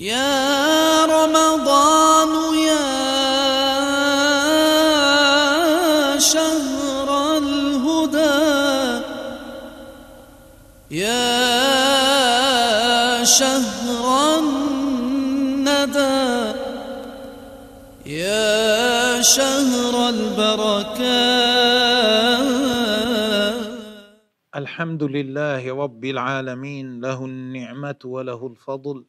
يا رمضان يا شهر الهدى يا شهر الندى يا شهر البركات. الحمد لله رب العالمين له النعمة وله الفضل.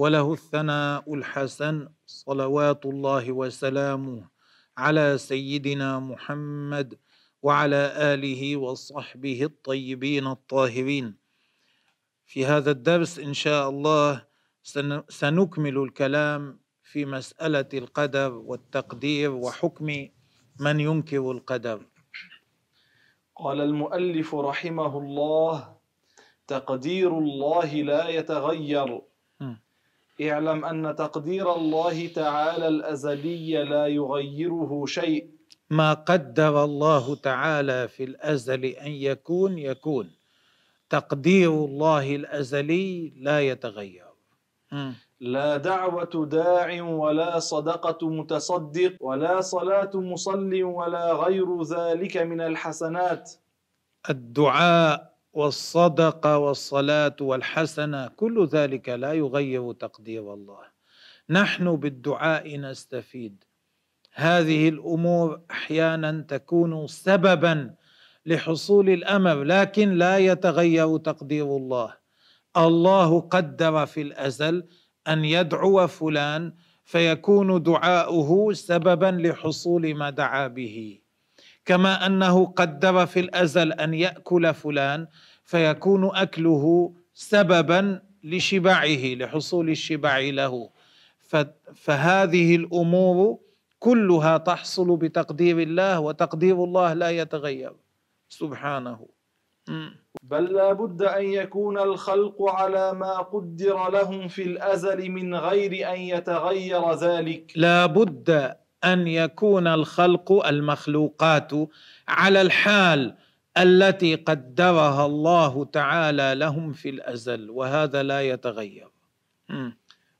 وله الثناء الحسن صلوات الله وسلامه على سيدنا محمد وعلى آله وصحبه الطيبين الطاهرين. في هذا الدرس إن شاء الله سنكمل الكلام في مسألة القدر والتقدير وحكم من ينكر القدر. قال المؤلف رحمه الله تقدير الله لا يتغير. اعلم أن تقدير الله تعالى الأزلي لا يغيره شيء. ما قدر الله تعالى في الأزل أن يكون يكون. تقدير الله الأزلي لا يتغير. لا دعوة داع ولا صدقة متصدق ولا صلاة مصل ولا غير ذلك من الحسنات. الدعاء والصدقة والصلاة والحسنة كل ذلك لا يغير تقدير الله. نحن بالدعاء نستفيد. هذه الأمور أحيانا تكون سببا لحصول الأمر لكن لا يتغير تقدير الله. الله قدر في الأزل أن يدعو فلان فيكون دعاؤه سببا لحصول ما دعا به. كما أنه قدر في الأزل أن يأكل فلان فيكون أكله سببا لشبعه لحصول الشبع له. فهذه الأمور كلها تحصل بتقدير الله وتقدير الله لا يتغير. سبحانه. بل لا بد أن يكون الخلق على ما قدر لهم في الأزل من غير أن يتغير ذلك. لا بد أن يكون الخلق المخلوقات على الحال التي قدرها الله تعالى لهم في الأزل وهذا لا يتغير.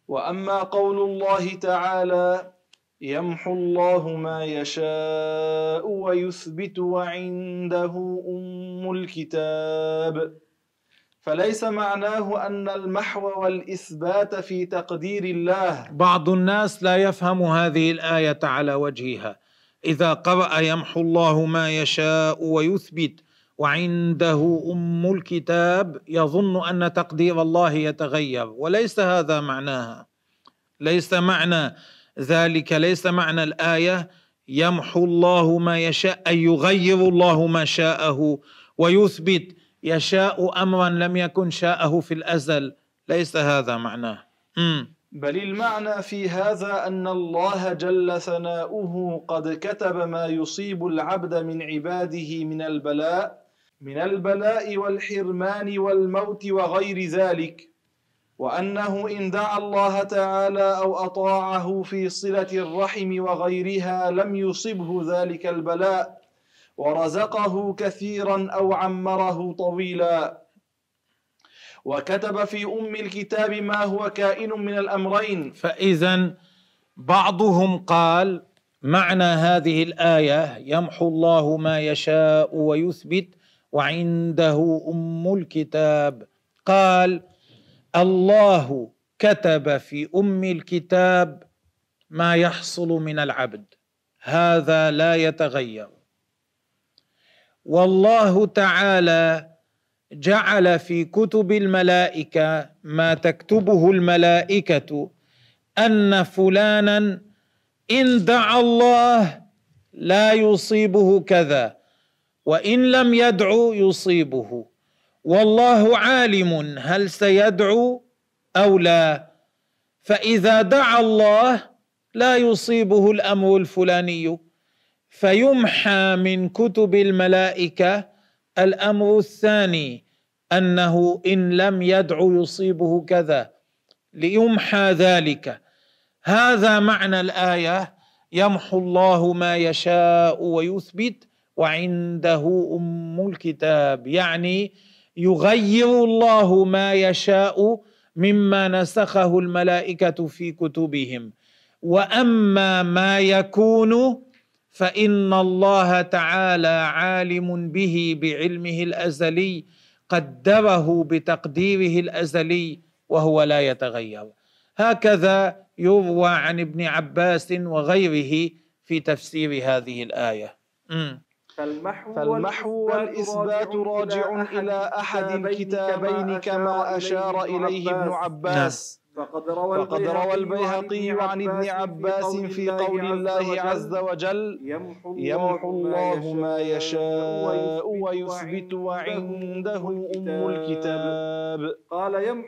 وأما قول الله تعالى يمحو الله ما يشاء ويثبت وعنده أم الكتاب. فليس معناه أن المحو والإثبات في تقدير الله. بعض الناس لا يفهم هذه الآية على وجهها. إذا قرأ يمحو الله ما يشاء ويثبت وعنده أم الكتاب يظن أن تقدير الله يتغير. وليس هذا معناها. ليس معنى ذلك ليس معنى الآية يمحو الله ما يشاء أي يغير الله ما شاءه ويثبت. يشاء امرا لم يكن شاءه في الأزل. ليس هذا معناه. مم. بل المعنى في هذا أن الله جل ثناؤه قد كتب ما يصيب العبد من عباده من البلاء من البلاء والحرمان والموت وغير ذلك. وأنه إن دعا الله تعالى أو أطاعه في صلة الرحم وغيرها لم يصبه ذلك البلاء. ورزقه كثيرا أو عمره طويلا. وكتب في أم الكتاب ما هو كائن من الأمرين. فاذا بعضهم قال معنى هذه الآية يمحو الله ما يشاء ويثبت وعنده أم الكتاب. قال الله كتب في أم الكتاب ما يحصل من العبد. هذا لا يتغير. والله تعالى جعل في كتب الملائكة ما تكتبه الملائكة أن فلانا إن دعا الله لا يصيبه كذا وإن لم يدعو يصيبه. والله عالم هل سيدعو أو لا. فإذا دعا الله لا يصيبه الأمر الفلاني. فيمحى من كتب الملائكة الأمر الثاني أنه إن لم يدعو يصيبه كذا. ليمحى ذلك. هذا معنى الآية يمحو الله ما يشاء ويثبت وعنده أم الكتاب. يعني يغير الله ما يشاء مما نسخه الملائكة في كتبهم. وأما ما يكون فإن الله تعالى عالم به بعلمه الأزلي قدره بتقديره الأزلي وهو لا يتغير. هكذا يروى عن ابن عباس وغيره في تفسير هذه الآية. فالمحو, فالمحو والإثبات راجع إلى أحد الكتابين كما أشار إليه ابن عباس. نعم. فقد روى, فقد روى البيهقي عن ابن عباس في قول الله عز وجل يمحو الله ما يشاء ويثبت وعنده أم الكتاب.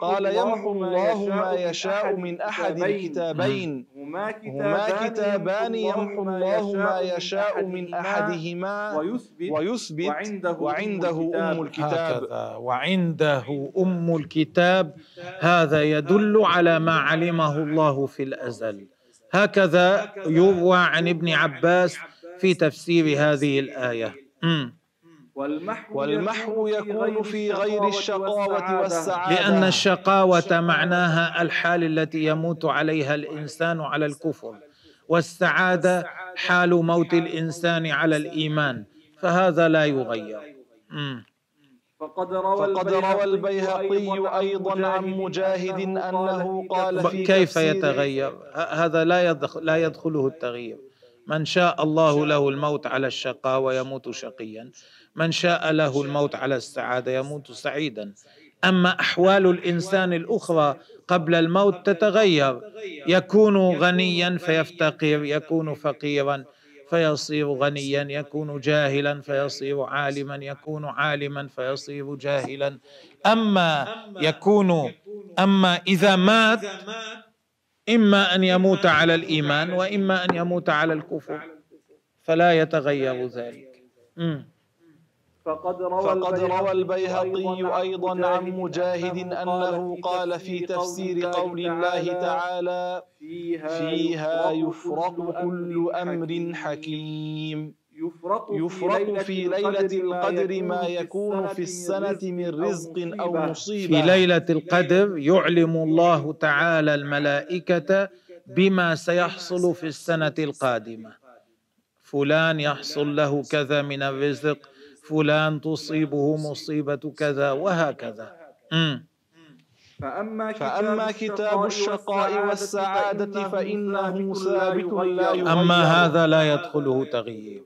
قال يمحو الله ما يشاء من أحد الكتابين. هما كتابان يمحو الله ما يشاء من أحدهما ويثبت وعنده أم الكتاب. وعنده أم الكتاب. هذا يدل على ما علمه الله في الأزل. هكذا يروى عن ابن عباس في تفسير هذه الآية. والمحو, والمحو يكون في غير الشقاوة والسعادة. لأن الشقاوة معناها الحال التي يموت عليها الإنسان على الكفر والسعادة حال موت الإنسان على الإيمان فهذا لا يغير. فقد روى, فقد روى البيهقي أيضا عن مجاهد أنه قال في كيف يتغير؟ هذا لا يدخل لا يدخله التغيير. من شاء الله له الموت على الشقاء ويموت شقيا. من شاء له الموت على السعادة يموت سعيدا. أما أحوال الإنسان الأخرى قبل الموت تتغير. يكون غنيا فيفتقر يكون فقيرا فيصير غنيا يكون جاهلا فيصير عالما يكون عالما فيصير جاهلا. أما يكون أما إذا مات إما أن يموت على الإيمان وإما أن يموت على الكفر. فلا يتغير ذلك. فقد روى, فقد روى البيهقي أيضا عن مجاهد أنه قال في تفسير قول الله تعالى فيها يفرق كل أمر حكيم. يفرق في ليلة القدر ما يكون في السنة من رزق أو مصيبة. في ليلة القدر يعلم الله تعالى الملائكة بما سيحصل في السنة القادمة. فلان يحصل له كذا من الرزق فلان تصيبه مصيبة كذا وهكذا. فأما كتاب, فأما كتاب الشقاء والسعادة فإنه ثابت لا يغير. أما هذا لا يدخله تغيير.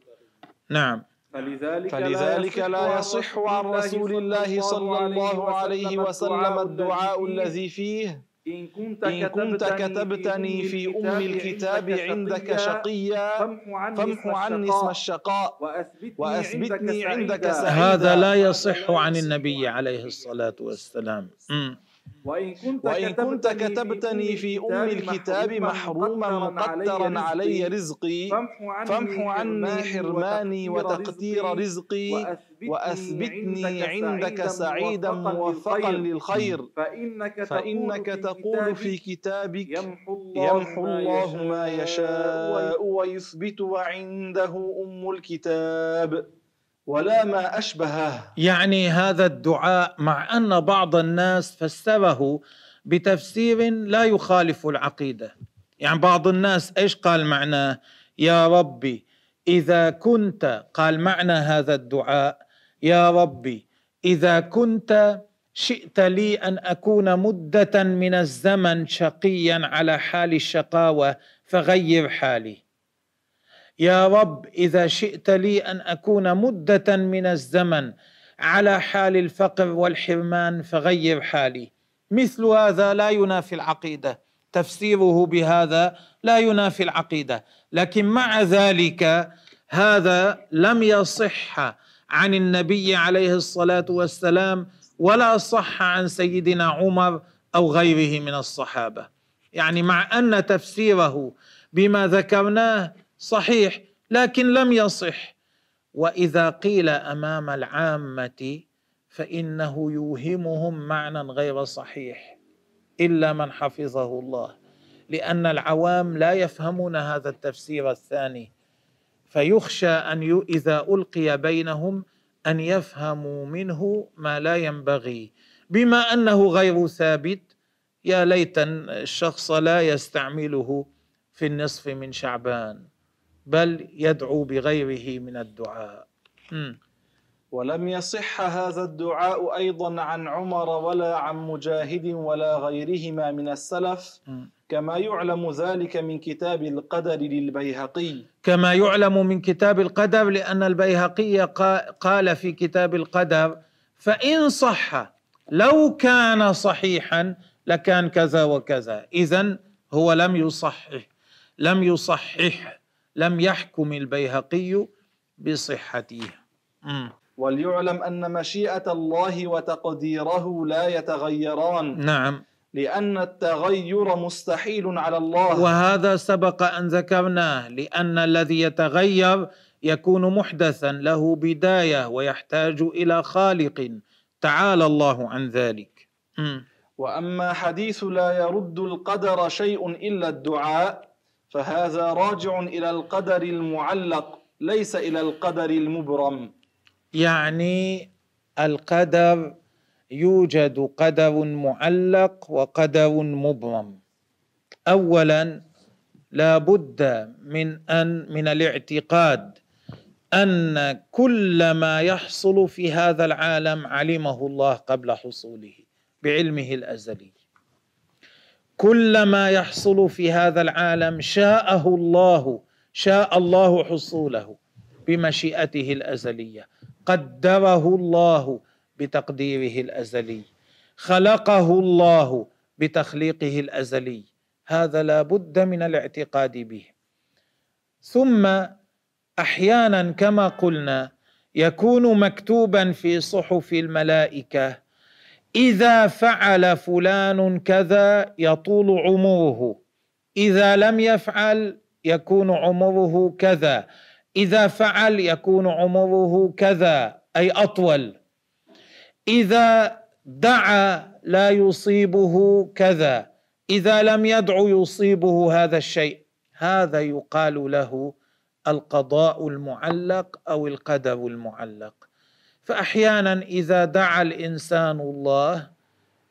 نعم. فلذلك, فلذلك لا يصح عن رسول الله صلى الله عليه وسلم الدعاء الذي فيه. إن كنت, إن كنت كتبتني في أم الكتاب عندك شقيا فامح عني اسم الشقاء. وأثبتني عندك سعيدا. هذا لا يصح عن النبي عليه الصلاة والسلام. وإن كنت, وإن كنت كتبتني في أم الكتاب محروما مقدرا علي رزقي. فامح عني حرماني وتقدير رزقي. وأثبتني عندك سعيدا موفقا للخير. فإنك تقول في كتابك يمحو الله ما يشاء ويثبت وعنده أم الكتاب ولا ما أشبهه. يعني هذا الدعاء مع أن بعض الناس فسره بتفسير لا يخالف العقيدة. يعني بعض الناس إيش قال معناه؟ يا ربي إذا كنت قال معنى هذا الدعاء يا ربي إذا كنت شئت لي أن أكون مدة من الزمن شقيا على حال الشقاوة فغير حالي. يا رب إذا شئت لي أن أكون مدة من الزمن على حال الفقر والحرمان فغير حالي. مثل هذا لا ينافي العقيدة. تفسيره بهذا لا ينافي العقيدة. لكن مع ذلك هذا لم يصح عن النبي عليه الصلاة والسلام ولا صح عن سيدنا عمر أو غيره من الصحابة. يعني مع أن تفسيره بما ذكرناه صحيح لكن لم يصح. وإذا قيل أمام العامة فإنه يوهمهم معنى غير صحيح إلا من حفظه الله. لأن العوام لا يفهمون هذا التفسير الثاني. فيخشى أن إذا ألقي بينهم أن يفهموا منه ما لا ينبغي بما أنه غير ثابت يا ليت الشخص لا يستعمله في النصف من شعبان بل يدعو بغيره من الدعاء. ولم يصح هذا الدعاء أيضا عن عمر ولا عن مجاهد ولا غيرهما من السلف كما يعلم ذلك من كتاب القدر للبيهقي. كما يعلم من كتاب القدر لأن البيهقي قال في كتاب القدر فإن صح لو كان صحيحا لكان كذا وكذا. اذا هو لم يصحح لم يصحح لم يحكم البيهقي بصحته. وليعلم أن مشيئة الله وتقديره لا يتغيران. نعم. لأن التغير مستحيل على الله. وهذا سبق أن ذكرناه لأن الذي يتغير يكون محدثا له بداية ويحتاج إلى خالق. تعالى الله عن ذلك. م. وأما حديث لا يرد القدر شيء إلا الدعاء فهذا راجع إلى القدر المعلق ليس إلى القدر المبرم. يعني القدر يوجد قدر معلق وقدر مبرم اولا لا بد من أن من الاعتقاد أن كل ما يحصل في هذا العالم علمه الله قبل حصوله بعلمه الأزلي. كل ما يحصل في هذا العالم شاءه الله شاء الله حصوله بمشيئته الأزلية. قدره الله بتقديره الأزلي خلقه الله بتخليقه الأزلي هذا لا بد من الاعتقاد به. ثم أحيانا كما قلنا يكون مكتوبا في صحف الملائكة إذا فعل فلان كذا يطول عمره إذا لم يفعل يكون عمره كذا. إذا فعل يكون عمره كذا أي أطول. إذا دعا لا يصيبه كذا. إذا لم يدع يصيبه هذا الشيء. هذا يقال له القضاء المعلق أو القدر المعلق. فأحيانا إذا دعا الإنسان الله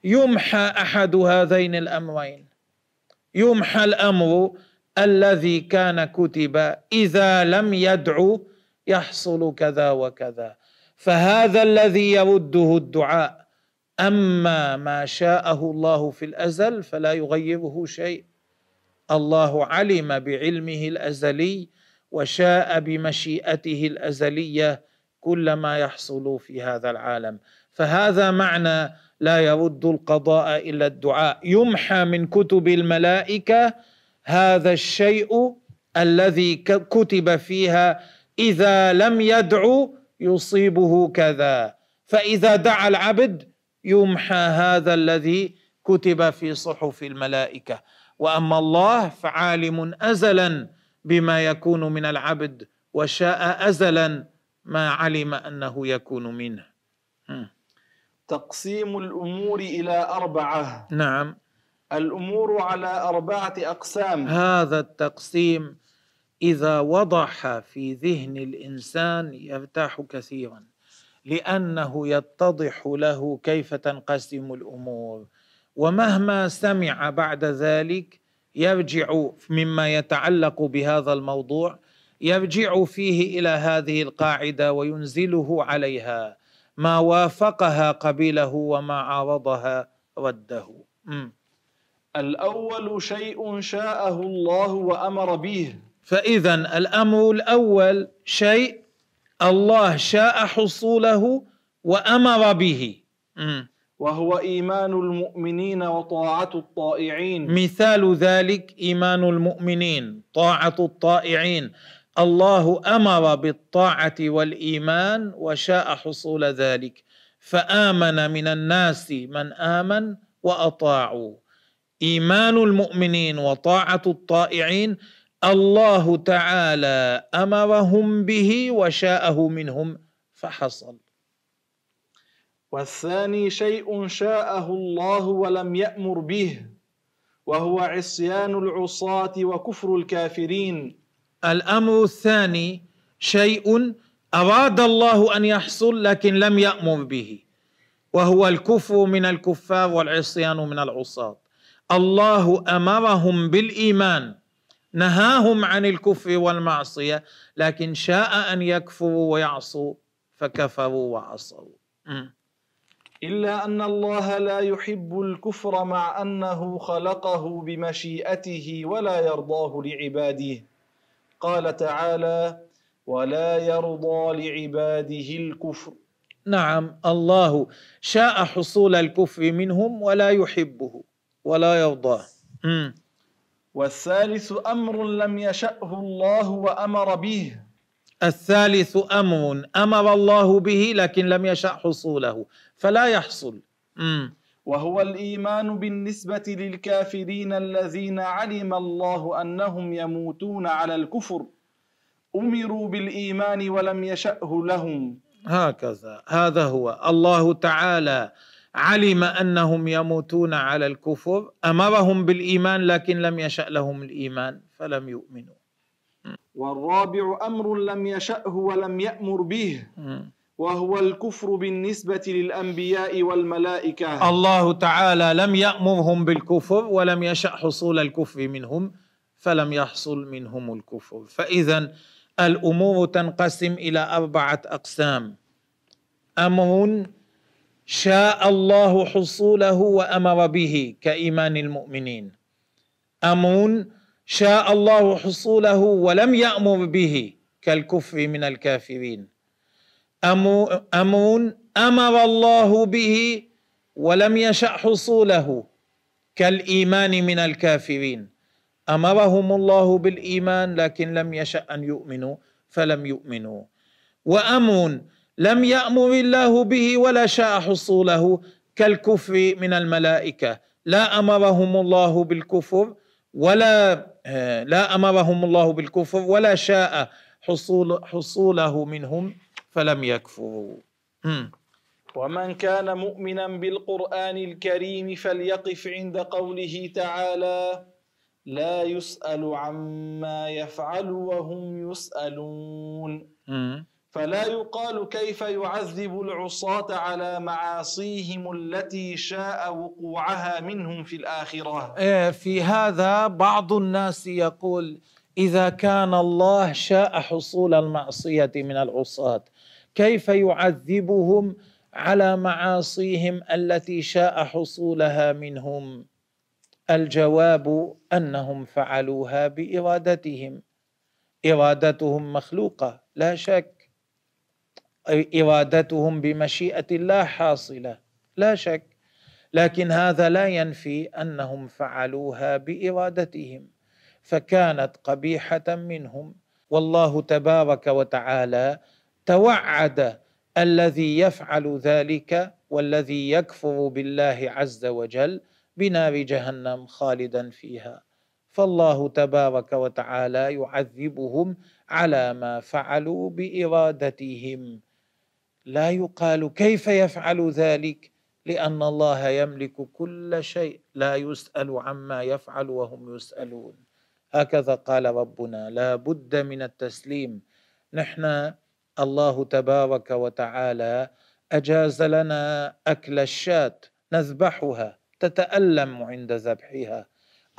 يمحى أحد هذين الأمرين. يمحى الأمر الذي كان كتب إذا لم يدعو يحصل كذا وكذا. فهذا الذي يرده الدعاء. أما ما شاءه الله في الأزل فلا يغيره شيء. الله علم بعلمه الأزلي وشاء بمشيئته الأزلية كل ما يحصل في هذا العالم. فهذا معنى لا يرد القضاء إلا الدعاء. يمحى من كتب الملائكة هذا الشيء الذي كتب فيها إذا لم يدعو يصيبه كذا. فإذا دعا العبد يمحى هذا الذي كتب في صحف الملائكة. وأما الله فعالم ازلا بما يكون من العبد وشاء ازلا ما علم أنه يكون منه. تقسيم الأمور إلى أربعة. نعم. الأمور على أربعة أقسام. هذا التقسيم إذا وضح في ذهن الإنسان يرتاح كثيرا لأنه يتضح له كيف تنقسم الأمور. ومهما سمع بعد ذلك يرجع مما يتعلق بهذا الموضوع يرجع فيه إلى هذه القاعدة وينزله عليها. ما وافقها قبله وما عارضها رده. م. الأول شيء شاءه الله وأمر به. فاذا الأمر الأول شيء الله شاء حصوله وأمر به. م. وهو إيمان المؤمنين وطاعة الطائعين. مثال ذلك إيمان المؤمنين طاعة الطائعين. الله أمر بالطاعة والإيمان وشاء حصول ذلك. فآمن من الناس من آمن وأطاعوا. إيمان المؤمنين وطاعة الطائعين الله تعالى أمرهم به وشاءه منهم فحصل. والثاني شيء شاءه الله ولم يأمر به وهو عصيان العصاة وكفر الكافرين. الأمر الثاني شيء أراد الله أن يحصل لكن لم يأمر به وهو الكفر من الكفار والعصيان من العصاة. الله أمرهم بالإيمان نهاهم عن الكفر والمعصية لكن شاء أن يكفروا ويعصوا فكفروا وعصوا. إلا أن الله لا يحب الكفر مع أنه خلقه بمشيئته ولا يرضاه لعباده. قال تعالى ولا يرضى لعباده الكفر نعم الله شاء حصول الكفر منهم ولا يحبه. ولا يرضاه. والثالث أمر لم يشأه الله وأمر به. الثالث أمر أمر الله به لكن لم يشأ حصوله فلا يحصل. وهو الإيمان بالنسبة للكافرين الذين علم الله أنهم يموتون على الكفر. أمروا بالإيمان ولم يشأه لهم. هكذا هذا هو. الله تعالى علم أنهم يموتون على الكفر أمرهم بالإيمان لكن لم يشأ لهم الإيمان فلم يؤمنوا. والرابع أمر لم يشأه ولم يأمر به وهو الكفر بالنسبة للأنبياء والملائكة. الله تعالى لم يأمرهم بالكفر ولم يشأ حصول الكفر منهم فلم يحصل منهم الكفر. فاذا الأمور تنقسم إلى أربعة أقسام. أمر شاء الله حصوله وأمر به كإيمان المؤمنين. أمر شاء الله حصوله ولم يأمر به كالكفر من الكافرين. أمر أمر الله به ولم يشأ حصوله كالإيمان من الكافرين. أمرهم الله بالإيمان لكن لم يشأ أن يؤمنوا فلم يؤمنوا. وامر لم يأمر الله به ولا شاء حصوله كالكفر من الملائكة. لا أمرهم الله بالكفر ولا لا أمرهم الله بالكفر ولا شاء حصول حصوله منهم فلم يكفروا. ومن كان مؤمنا بالقرآن الكريم فليقف عند قوله تعالى لا يسأل عما يفعل وهم يسألون. فلا يقال كيف يعذب العصاة على معاصيهم التي شاء وقوعها منهم في الآخرة. إيه، في هذا بعض الناس يقول إذا كان الله شاء حصول المعصية من العصاة كيف يعذبهم على معاصيهم التي شاء حصولها منهم؟ الجواب أنهم فعلوها بإرادتهم. إرادتهم مخلوقة لا شك. إرادتهم بمشيئة الله حاصلة. لا شك. لكن هذا لا ينفي أنهم فعلوها بإرادتهم. فكانت قبيحة منهم. والله تبارك وتعالى توعد الذي يفعل ذلك والذي يكفر بالله عز وجل بنار جهنم خالدا فيها. فالله تبارك وتعالى يعذبهم على ما فعلوا بإرادتهم. لا يقال كيف يفعل ذلك لأن الله يملك كل شيء لا يسأل عما يفعل وهم يسألون. هكذا قال ربنا لا بد من التسليم. نحن الله تبارك وتعالى أجاز لنا أكل الشاة نذبحها تتألم عند ذبحها.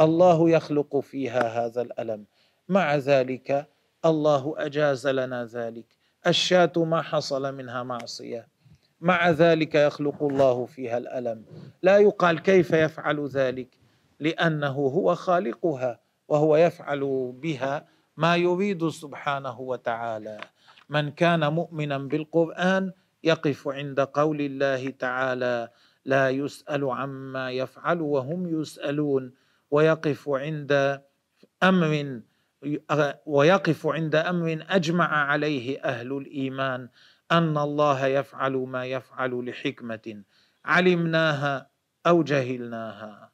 الله يخلق فيها هذا الألم. مع ذلك الله أجاز لنا ذلك. الشاة ما حصل منها معصية. مع ذلك يخلق الله فيها الألم. لا يقال كيف يفعل ذلك؟ لأنه هو خالقها وهو يفعل بها ما يريد سبحانه وتعالى. من كان مؤمنا بالقرآن يقف عند قول الله تعالى لا يسأل عما يفعل وهم يسألون ويقف عند أمر ويقف عند أمر أجمع عليه أهل الإيمان أن الله يفعل ما يفعل لحكمة علمناها أو جهلناها.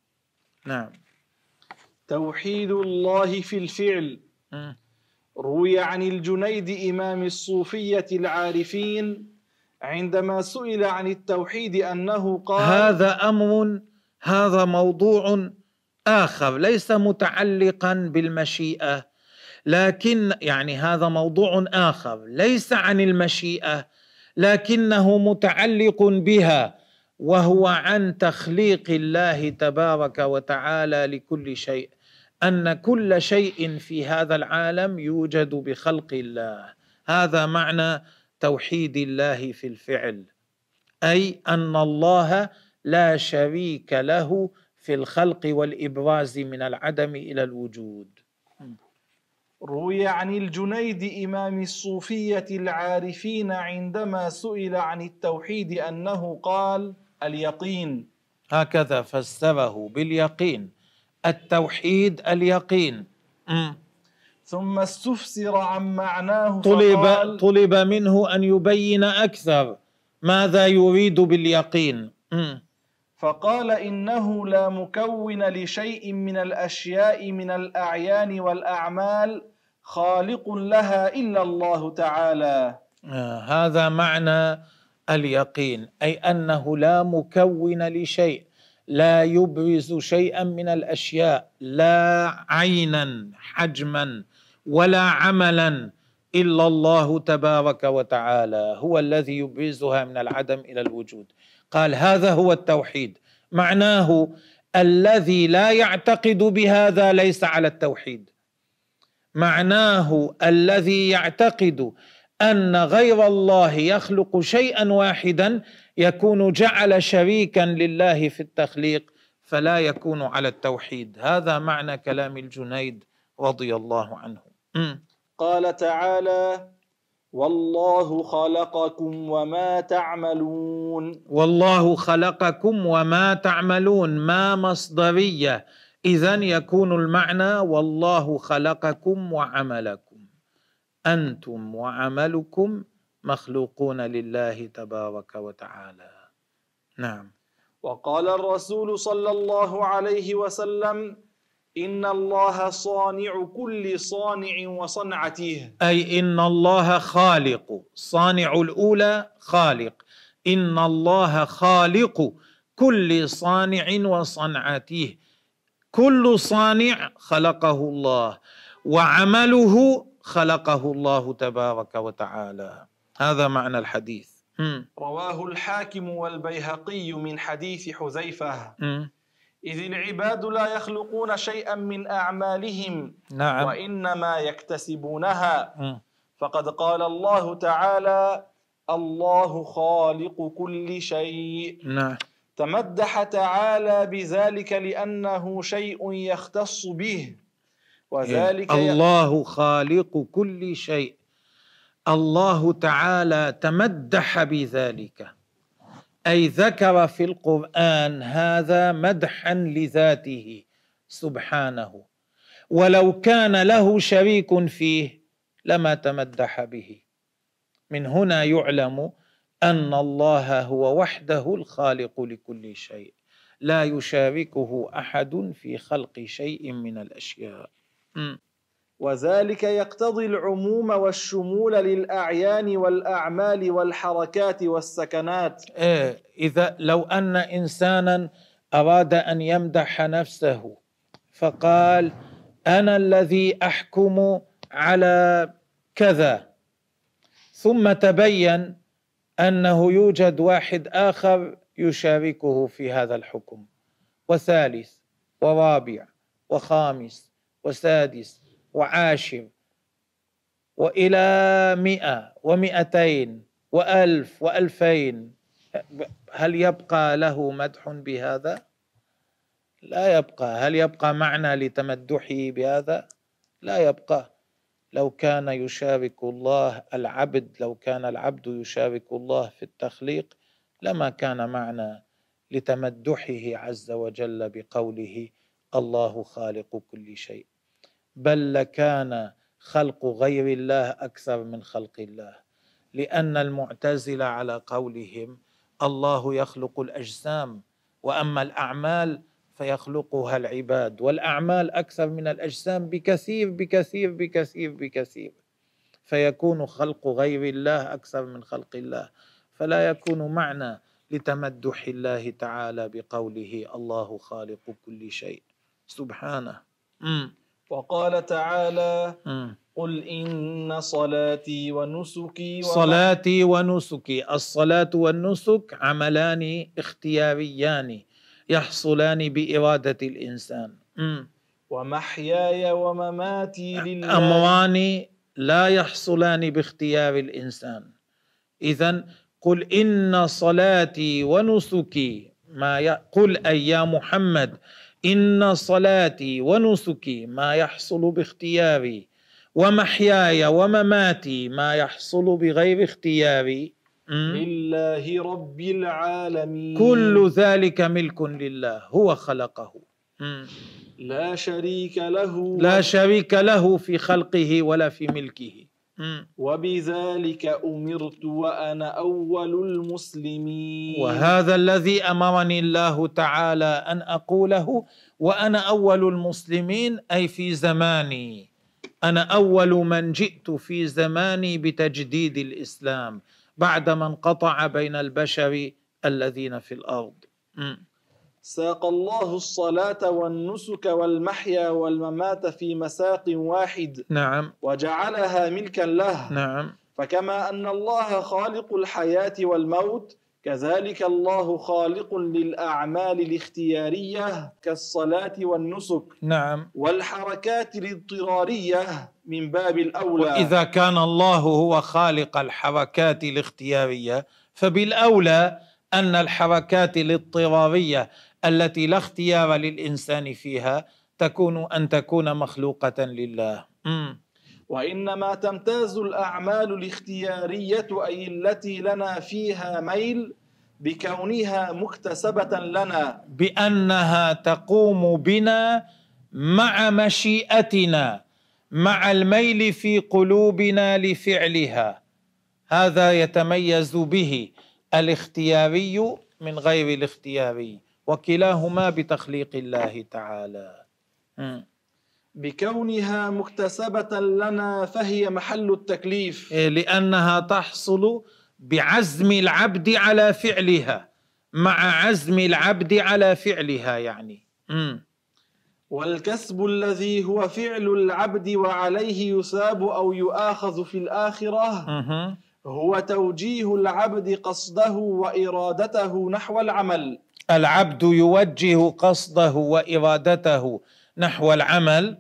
نعم. توحيد الله في الفعل. روي عن الجنيد إمام الصوفية العارفين عندما سئل عن التوحيد أنه قال هذا أمر هذا موضوع آخر ليس متعلقا بالمشيئة. لكن يعني هذا موضوع آخر ليس عن المشيئة لكنه متعلق بها وهو عن تخليق الله تبارك وتعالى لكل شيء أن كل شيء في هذا العالم يوجد بخلق الله. هذا معنى توحيد الله في الفعل أي أن الله لا شريك له في الخلق والإبراز من العدم إلى الوجود. روي عن الجنيد إمام الصوفية العارفين عندما سئل عن التوحيد أنه قال اليقين. هكذا فسره باليقين. التوحيد اليقين. ثم استفسر عن معناه طلب فقال طلب منه أن يبين أكثر ماذا يريد باليقين. فقال إنه لا مكون لشيء من الأشياء من الأعيان والأعمال خالق لها إلا الله تعالى. آه، هذا معنى اليقين أي أنه لا مكون لشيء لا يبرز شيئا من الأشياء لا عينا حجما ولا عملا إلا الله تبارك وتعالى هو الذي يبرزها من العدم إلى الوجود. قال هذا هو التوحيد. معناه الذي لا يعتقد بهذا ليس على التوحيد. معناه الذي يعتقد أن غير الله يخلق شيئا واحدا يكون جعل شريكا لله في التخليق فلا يكون على التوحيد. هذا معنى كلام الجنيد رضي الله عنه. قال تعالى والله خلقكم وما تعملون. والله خلقكم وما تعملون ما مصدرية اذا يكون المعنى والله خلقكم وعملكم. أنتم وعملكم مخلوقون لله تبارك وتعالى. نعم. وقال الرسول صلى الله عليه وسلم إن الله صانع كل صانع وصنعته. أي إن الله خالق. صانع الأولى خالق. إن الله خالق كل صانع وصنعته. كل صانع خلقه الله وعمله خلقه الله تبارك وتعالى. هذا معنى الحديث. م. رواه الحاكم والبيهقي من حديث حذيفة. م. إذ العباد لا يخلقون شيئا من أعمالهم نعم. وإنما يكتسبونها. م. فقد قال الله تعالى الله خالق كل شيء. نعم. تمدح تعالى بذلك لأنه شيء يختص به. وذلك الله خالق كل شيء. الله تعالى تمدح بذلك. أي ذكر في القرآن هذا مدحا لذاته سبحانه. ولو كان له شريك فيه لما تمدح به. من هنا يعلم أن الله هو وحده الخالق لكل شيء. لا يشاركه أحد في خلق شيء من الأشياء. م. وذلك يقتضي العموم والشمول للأعيان والأعمال والحركات والسكنات. إيه إذا لو أن إنسانا أراد أن يمدح نفسه فقال أنا الذي أحكم على كذا ثم تبين أنه يوجد واحد آخر يشاركه في هذا الحكم وثالث ورابع وخامس وسادس وعاشر وإلى مئة ومئتين وألف وألفين هل يبقى له مدح بهذا؟ لا يبقى هل يبقى معنى لتمدحه بهذا؟ لا يبقى لو كان يشارك الله العبد لو كان العبد يشارك الله في التخليق لما كان معنى لتمدحه عز وجل بقوله الله خالق كل شيء بل لكان خلق غير الله أكثر من خلق الله لأن المعتزله على قولهم الله يخلق الأجسام وأما الأعمال فيخلقها العباد والأعمال أكثر من الأجسام بكثير بكثير بكثير بكثير فيكون خلق غير الله أكثر من خلق الله. فلا يكون معنى لتمدح الله تعالى بقوله الله خالق كل شيء. سبحانه. مم. وقال تعالى مم. قل إن صلاتي ونسكي صلاتي ونسكي. الصلاة والنسك عملان اختياريان. يحصلان بإرادة الإنسان. ومحياي ومماتي لله. أمران لا يحصلان باختيار الإنسان. إذا قل إن صلاتي ونسكي ما ي... قل أي يا محمد إن صلاتي ونسكي ما يحصل باختياري ومحياي ومماتي ما يحصل بغير اختياري. لله رب العالمين. كل ذلك ملك لله هو خلقه. لا شريك له. لا شريك له في خلقه ولا في ملكه. وبذلك أمرت وأنا أول المسلمين. وهذا الذي أمرني الله تعالى أن أقوله وأنا أول المسلمين أي في زماني. أنا أول من جئت في زماني بتجديد الإسلام. بعدما انقطع بين البشر الذين في الأرض. ساق الله الصلاة والنسك والمحيا والممات في مساق واحد. نعم. وجعلها ملكا له. نعم. فكما أن الله خالق الحياة والموت كذلك الله خالق للأعمال الاختيارية كالصلاة والنسك نعم. والحركات الاضطرارية من باب الأولى. وإذا كان الله هو خالق الحركات الاختيارية فبالأولى أن الحركات الاضطرارية التي لا اختيار للإنسان فيها تكون أن تكون مخلوقة لله. م. وإنما تمتاز الأعمال الاختيارية أي التي لنا فيها ميل بكونها مكتسبة لنا. بأنها تقوم بنا مع مشيئتنا مع الميل في قلوبنا لفعلها. هذا يتميز به الاختياري من غير الاختياري وكلاهما بتخليق الله تعالى. بكونها مكتسبة لنا فهي محل التكليف إيه، لأنها تحصل بعزم العبد على فعلها مع عزم العبد على فعلها يعني م. والكسب الذي هو فعل العبد وعليه يثاب أو يؤاخذ في الآخرة م. هو توجيه العبد قصده وإرادته نحو العمل العبد يوجه قصده وإرادته نحو العمل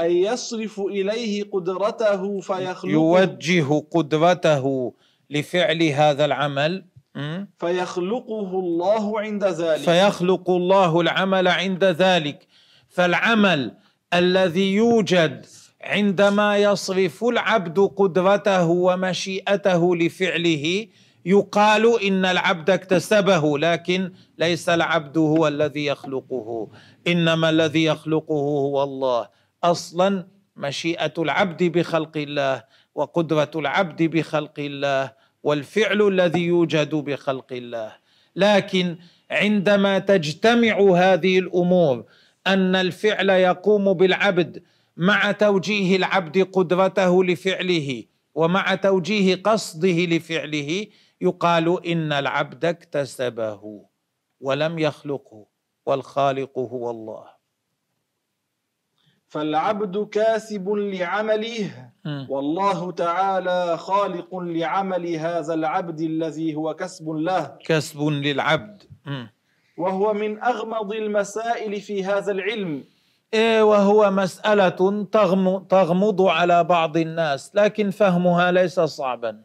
أي يصرف إليه قدرته فيخلقه. يوجه قدرته لفعل هذا العمل فيخلقه الله عند ذلك. فيخلق الله العمل عند ذلك. فالعمل الذي يوجد عندما يصرف العبد قدرته ومشيئته لفعله يقال إن العبد اكتسبه لكن ليس العبد هو الذي يخلقه. إنما الذي يخلقه هو الله. أصلا مشيئة العبد بخلق الله وقدرة العبد بخلق الله والفعل الذي يوجد بخلق الله. لكن عندما تجتمع هذه الأمور أن الفعل يقوم بالعبد مع توجيه العبد قدرته لفعله ومع توجيه قصده لفعله يقال إن العبد اكتسبه ولم يخلقه. والخالق هو الله. فالعبد كاسب لعمله والله تعالى خالق لعمل هذا العبد الذي هو كسب له. كسب للعبد. وهو من أغمض المسائل في هذا العلم. إيه وهو مسألة تغمض على بعض الناس لكن فهمها ليس صعبا.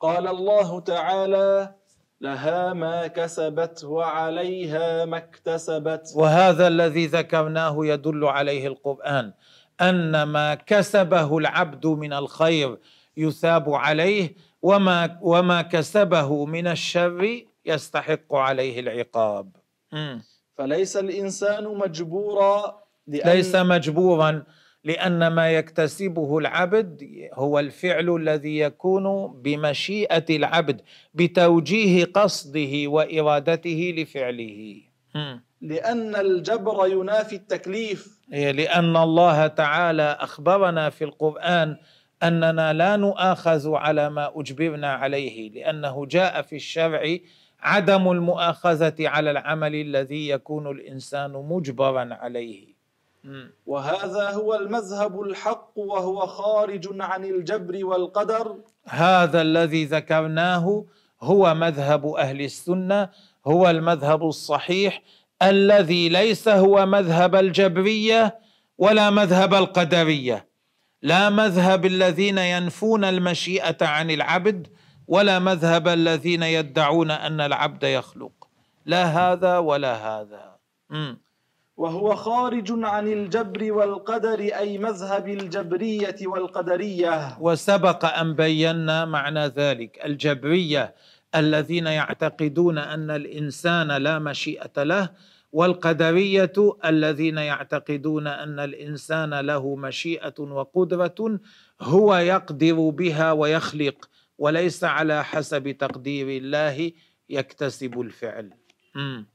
قال الله تعالى لها ما كسبت وعليها ما اكتسبت. وهذا الذي ذكرناه يدل عليه القرآن أن ما كسبه العبد من الخير يثاب عليه وما وما كسبه من الشر يستحق عليه العقاب. فليس الإنسان مجبورا لأن ليس مجبورا لأن ما يكتسبه العبد هو الفعل الذي يكون بمشيئة العبد بتوجيه قصده وإرادته لفعله. لأن الجبر ينافي التكليف. إيه، لأن الله تعالى أخبرنا في القرآن أننا لا نؤاخذ على ما أجبرنا عليه لأنه جاء في الشرع عدم المؤاخذة على العمل الذي يكون الإنسان مجبرا عليه. وهذا هو المذهب الحق وهو خارج عن الجبر والقدر. هذا الذي ذكرناه هو مذهب أهل السنة هو المذهب الصحيح الذي ليس هو مذهب الجبرية ولا مذهب القدرية. لا مذهب الذين ينفون المشيئة عن العبد ولا مذهب الذين يدعون أن العبد يخلق. لا هذا ولا هذا. م. وهو خارج عن الجبر والقدر أي مذهب الجبرية والقدرية. وسبق أن بينا معنى ذلك. الجبرية الذين يعتقدون أن الإنسان لا مشيئة له والقدرية الذين يعتقدون أن الإنسان له مشيئة وقدرة هو يقدر بها ويخلق وليس على حسب تقدير الله يكتسب الفعل. م.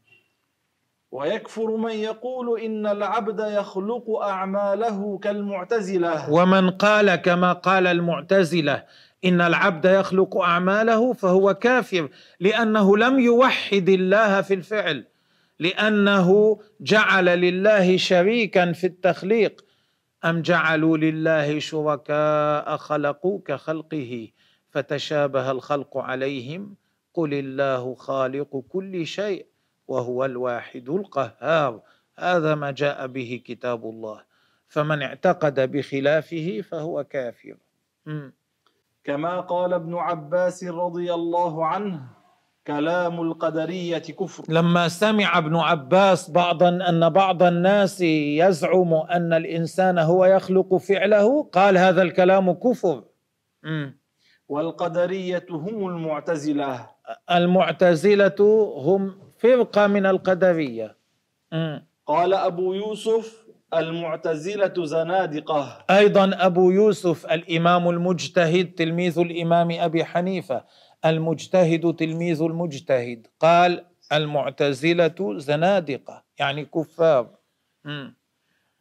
ويكفر من يقول إن العبد يخلق أعماله كالمعتزلة. ومن قال كما قال المعتزلة إن العبد يخلق أعماله فهو كافر لأنه لم يوحد الله في الفعل لأنه جعل لله شريكا في التخليق. أم جعلوا لله شركاء خلقوا كخلقه فتشابه الخلق عليهم؟ قل الله خالق كل شيء. وهو الواحد القهار. هذا ما جاء به كتاب الله. فمن اعتقد بخلافه فهو كافر. كما قال ابن عباس رضي الله عنه كلام القدرية كفر. لما سمع ابن عباس بعضا أن بعض الناس يزعم أن الإنسان هو يخلق فعله قال هذا الكلام كفر. والقدرية هم المعتزلة. المعتزلة هم فرقة من القدرية. قال أبو يوسف المعتزلة زنادقة. أيضا أبو يوسف الإمام المجتهد تلميذ الإمام أبي حنيفة. المجتهد تلميذ المجتهد. قال المعتزلة زنادقة يعني كفار.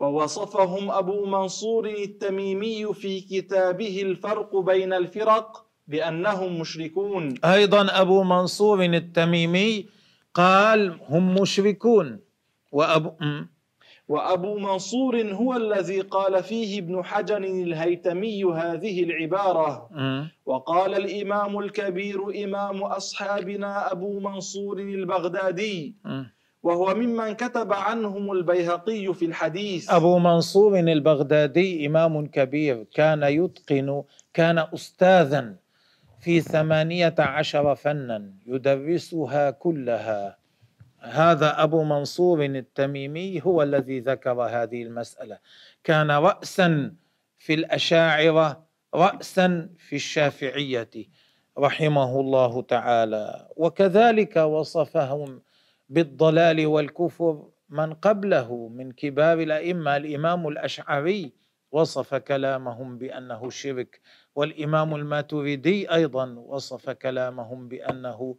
ووصفهم أبو منصور التميمي في كتابه الفرق بين الفرق بأنهم مشركون. أيضا أبو منصور التميمي قال هم مشركون. وأبو وأبو منصور هو الذي قال فيه ابن حجر الهيتمي هذه العبارة. وقال الإمام الكبير إمام أصحابنا أبو منصور البغدادي. وهو ممن كتب عنهم البيهقي في الحديث. أبو منصور البغدادي إمام كبير كان يتقن كان أستاذا في ثمانية عشر فنا يدرسها كلها. هذا أبو منصور التميمي هو الذي ذكر هذه المسألة. كان رأسا في الأشاعرة رأسا في الشافعية رحمه الله تعالى. وكذلك وصفهم بالضلال والكفر من قبله من كبار الأئمة. الإمام الأشعري وصف كلامهم بأنه شرك والإمام الماتريدي أيضا وصف كلامهم بأنه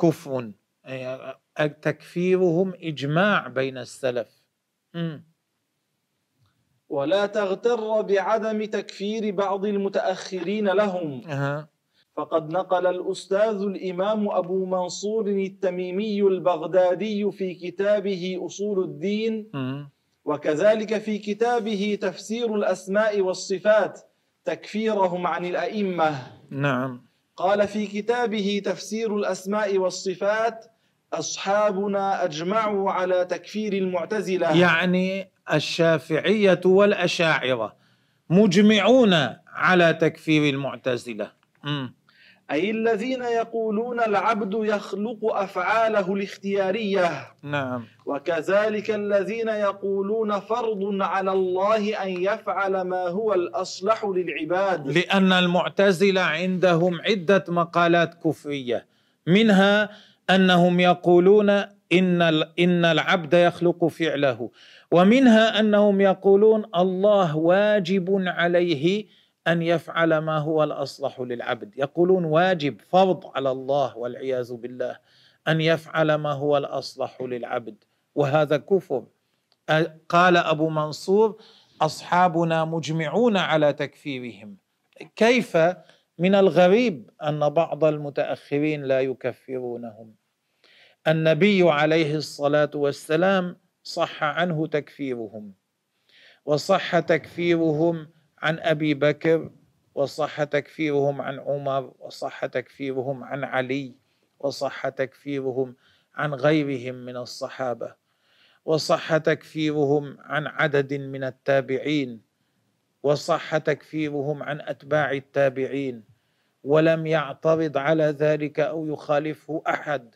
كفر تكفيرهم إجماع بين السلف ولا تغتر بعدم تكفير بعض المتأخرين لهم أه. فقد نقل الأستاذ الإمام أبو منصور التميمي البغدادي في كتابه أصول الدين م. وكذلك في كتابه تفسير الأسماء والصفات تكفيرهم عن الأئمة. نعم. قال في كتابه تفسير الأسماء والصفات أصحابنا أجمعوا على تكفير المعتزلة. يعني الشافعية والأشاعرة مجمعون على تكفير المعتزلة. م. أي الذين يقولون العبد يخلق أفعاله الاختيارية. نعم. وكذلك الذين يقولون فرض على الله أن يفعل ما هو الأصلح للعباد. لأن المعتزلة عندهم عدة مقالات كفرية. منها أنهم يقولون إن إن العبد يخلق فعله. ومنها أنهم يقولون الله واجب عليه أن يفعل ما هو الأصلح للعبد. يقولون واجب فرض على الله والعياذ بالله أن يفعل ما هو الأصلح للعبد. وهذا كفر. قال أبو منصور أصحابنا مجمعون على تكفيرهم. كيف من الغريب أن بعض المتأخرين لا يكفرونهم؟ النبي عليه الصلاة والسلام صح عنه تكفيرهم. وصح تكفيرهم عن أبي بكر وصح تكفيرهم عن عمر وصح تكفيرهم عن علي وصح تكفيرهم عن غيرهم من الصحابة وصح تكفيرهم عن عدد من التابعين وصح تكفيرهم عن أتباع التابعين ولم يعترض على ذلك أو يخالفه أحد.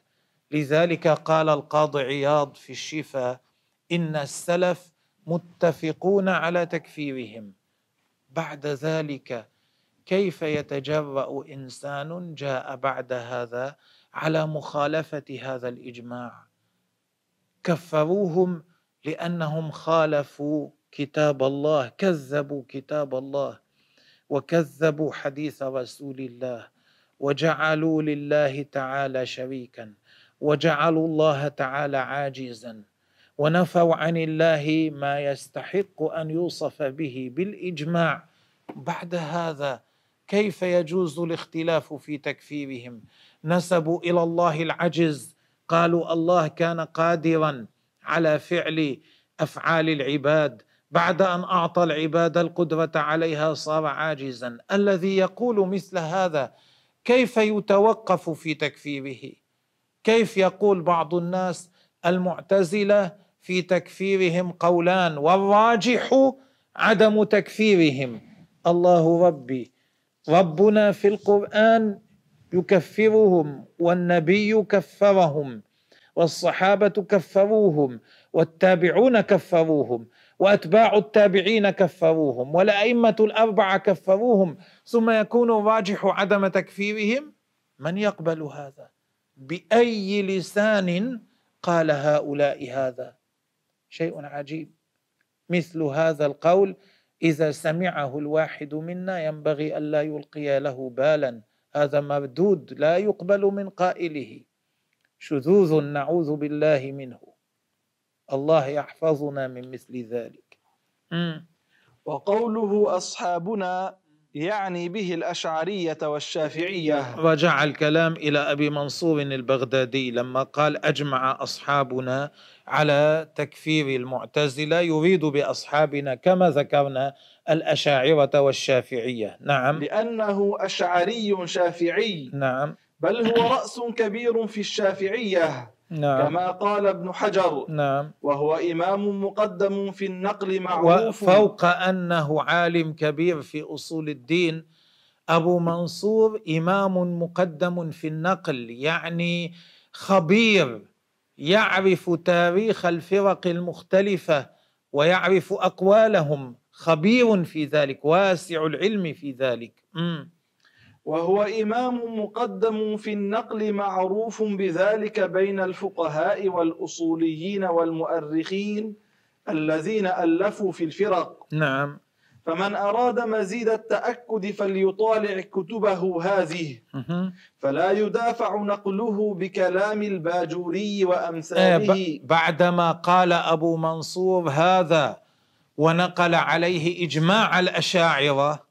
لذلك قال القاضي عياض في الشفاء إن السلف متفقون على تكفيرهم. بعد ذلك كيف يتجرأ إنسان جاء بعد هذا على مخالفة هذا الإجماع؟ كفروهم لأنهم خالفوا كتاب الله كذبوا كتاب الله وكذبوا حديث رسول الله وجعلوا لله تعالى شريكا وجعلوا الله تعالى عاجزا. ونفوا عن الله ما يستحق أن يوصف به بالإجماع. بعد هذا كيف يجوز الاختلاف في تكفيرهم؟ نسبوا إلى الله العجز. قالوا الله كان قادرا على فعل أفعال العباد. بعد أن أعطى العباد القدرة عليها صار عاجزا. الذي يقول مثل هذا كيف يتوقف في تكفيره؟ كيف يقول بعض الناس المعتزلة في تكفيرهم قولان والراجح عدم تكفيرهم. الله ربي ربنا في القرآن يكفرهم والنبي كفرهم والصحابة كفروهم والتابعون كفروهم وأتباع التابعين كفروهم والأئمة الأربعة كفروهم. ثم يكون الراجح عدم تكفيرهم؟ من يقبل هذا؟ بأي لسان قال هؤلاء هذا؟ شيء عجيب. مثل هذا القول إذا سمعه الواحد منا ينبغي الا يلقي له بالا. هذا مردود لا يقبل من قائله. شذوذ نعوذ بالله منه. الله يحفظنا من مثل ذلك. وقوله أصحابنا يعني به الأشعرية والشافعية. رجع الكلام إلى أبي منصور البغدادي لما قال أجمع أصحابنا على تكفير المعتزلة يريد بأصحابنا كما ذكرنا الأشاعرة والشافعية. نعم. لأنه أشعري شافعي. نعم. بل هو رأس كبير في الشافعية. نعم. كما قال ابن حجر. نعم. وهو إمام مقدم في النقل معروف. وفوق أنه عالم كبير في أصول الدين. أبو منصور إمام مقدم في النقل يعني خبير يعرف تاريخ الفرق المختلفة ويعرف أقوالهم خبير في ذلك واسع العلم في ذلك. م. وهو إمام مقدم في النقل معروف بذلك بين الفقهاء والأصوليين والمؤرخين الذين ألفوا في الفرق. نعم. فمن أراد مزيد التأكد فليطالع كتبه هذه. فلا يدافع نقله بكلام الباجوري آه، وأمثاله. بعدما قال أبو منصور هذا ونقل عليه إجماع الأشاعرة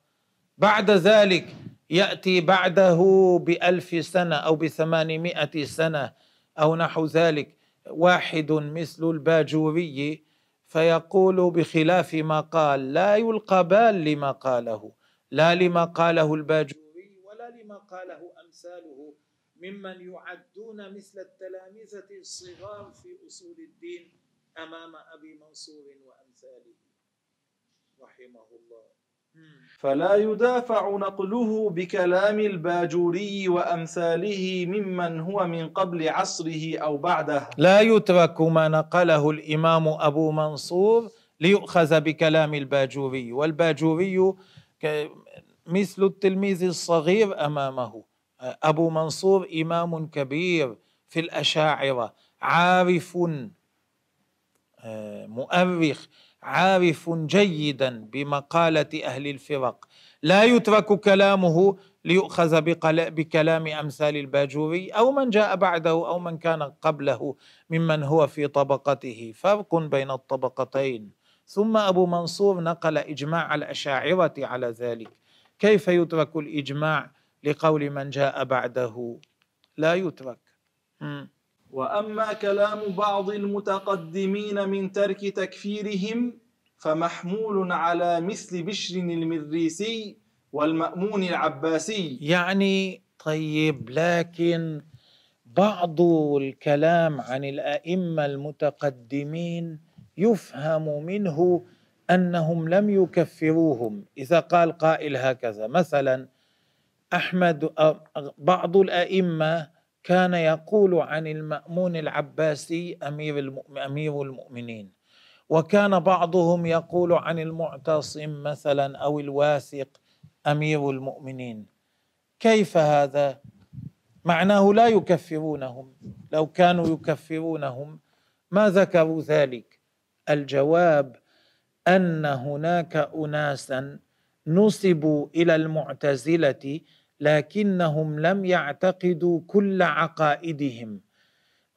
بعد ذلك يأتي بعده بألف سنة أو بثمانمائة سنة أو نحو ذلك. واحد مثل الباجوري فيقول بخلاف ما قال لا يلقى بال لما قاله لا لما قاله الباجوري ولا لما قاله أمثاله ممن يعدون مثل التلامذة الصغار في أصول الدين أمام أبي منصور وأمثاله. رحمه الله. فلا يدافع نقله بكلام الباجوري وأمثاله ممن هو من قبل عصره أو بعده. لا يترك ما نقله الإمام أبو منصور ليؤخذ بكلام الباجوري والباجوري ك- مثل التلميذ الصغير أمامه. أبو منصور إمام كبير في الأشاعرة عارف آه، مؤرخ عارف جيدا بمقالة أهل الفرق. لا يترك كلامه ليؤخذ بكلام أمثال الباجوري أو من جاء بعده أو من كان قبله ممن هو في طبقته. فرق بين الطبقتين. ثم أبو منصور نقل إجماع الأشاعرة على ذلك. كيف يترك الإجماع لقول من جاء بعده؟ لا يترك. وأما كلام بعض المتقدمين من ترك تكفيرهم فمحمول على مثل بشر المريسي والمأمون العباسي. يعني طيب لكن بعض الكلام عن الأئمة المتقدمين يفهم منه أنهم لم يكفروهم. إذا قال قائل هكذا مثلا أحمد بعض الأئمة كان يقول عن المأمون العباسي أمير أمير المؤمنين. وكان بعضهم يقول عن المعتصم مثلا أو الواثق أمير المؤمنين. كيف هذا؟ معناه لا يكفرونهم. لو كانوا يكفرونهم ما ذكروا ذلك. الجواب أن هناك اناسا نسبوا إلى المعتزلة لكنهم لم يعتقدوا كل عقائدهم.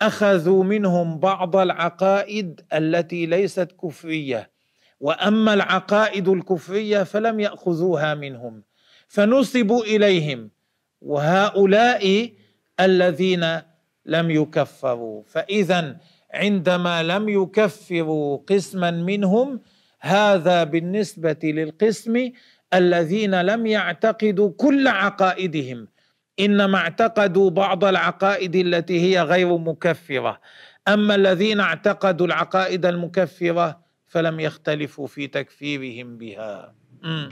أخذوا منهم بعض العقائد التي ليست كفرية وأما العقائد الكفرية فلم يأخذوها منهم فنسبوا إليهم وهؤلاء الذين لم يكفروا. فاذا عندما لم يكفروا قسما منهم هذا بالنسبة للقسم الذين لم يعتقدوا كل عقائدهم إنما اعتقدوا بعض العقائد التي هي غير مكفرة. أما الذين اعتقدوا العقائد المكفرة فلم يختلفوا في تكفيرهم بها. م.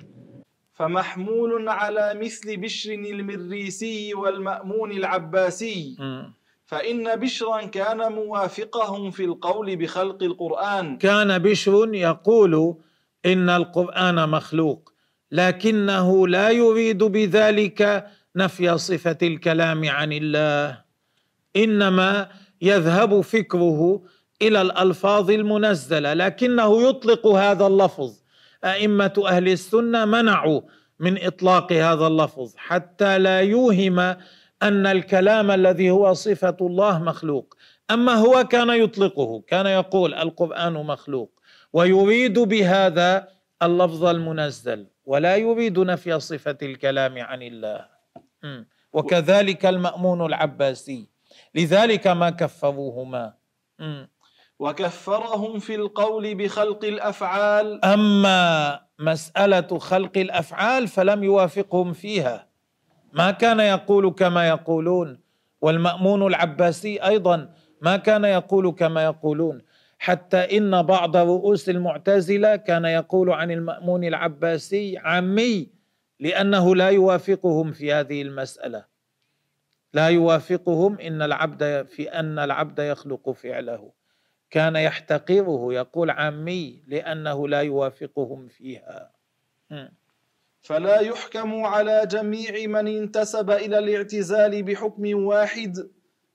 فمحمول على مثل بشر المريسي والمأمون العباسي. م. فإن بشرا كان موافقهم في القول بخلق القرآن. كان بشر يقول إن القرآن مخلوق. لكنه لا يريد بذلك نفي صفة الكلام عن الله. إنما يذهب فكره إلى الألفاظ المنزلة لكنه يطلق هذا اللفظ. أئمة أهل السنة منعوا من إطلاق هذا اللفظ حتى لا يوهم أن الكلام الذي هو صفة الله مخلوق. أما هو كان يطلقه كان يقول القرآن مخلوق ويريد بهذا اللفظ المنزل. ولا يريد نفي صفة الكلام عن الله. وكذلك المأمون العباسي. لذلك ما كفروهما. وكفرهم في القول بخلق الأفعال. أما مسألة خلق الأفعال فلم يوافقهم فيها. ما كان يقول كما يقولون. والمأمون العباسي أيضا ما كان يقول كما يقولون. حتى إن بعض رؤوس المعتزلة كان يقول عن المأمون العباسي عمي لأنه لا يوافقهم في هذه المسألة. لا يوافقهم إن العبد في أن العبد يخلق فعله. كان يحتقره يقول عمي لأنه لا يوافقهم فيها. فلا يحكم على جميع من انتسب إلى الاعتزال بحكم واحد.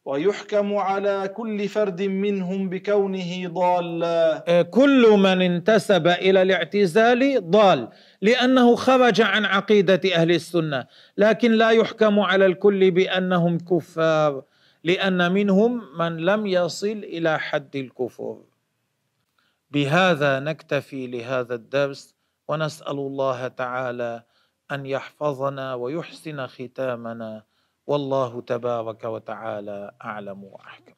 ويحكم على كل فرد منهم بكونه ضالا. آه، كل من انتسب إلى الاعتزال ضال لأنه خرج عن عقيدة أهل السنة لكن لا يحكم على الكل بأنهم كفار لأن منهم من لم يصل إلى حد الكفر. بهذا نكتفي لهذا الدرس ونسأل الله تعالى أن يحفظنا ويحسن ختامنا. والله تبارك وتعالى أعلم وأحكم.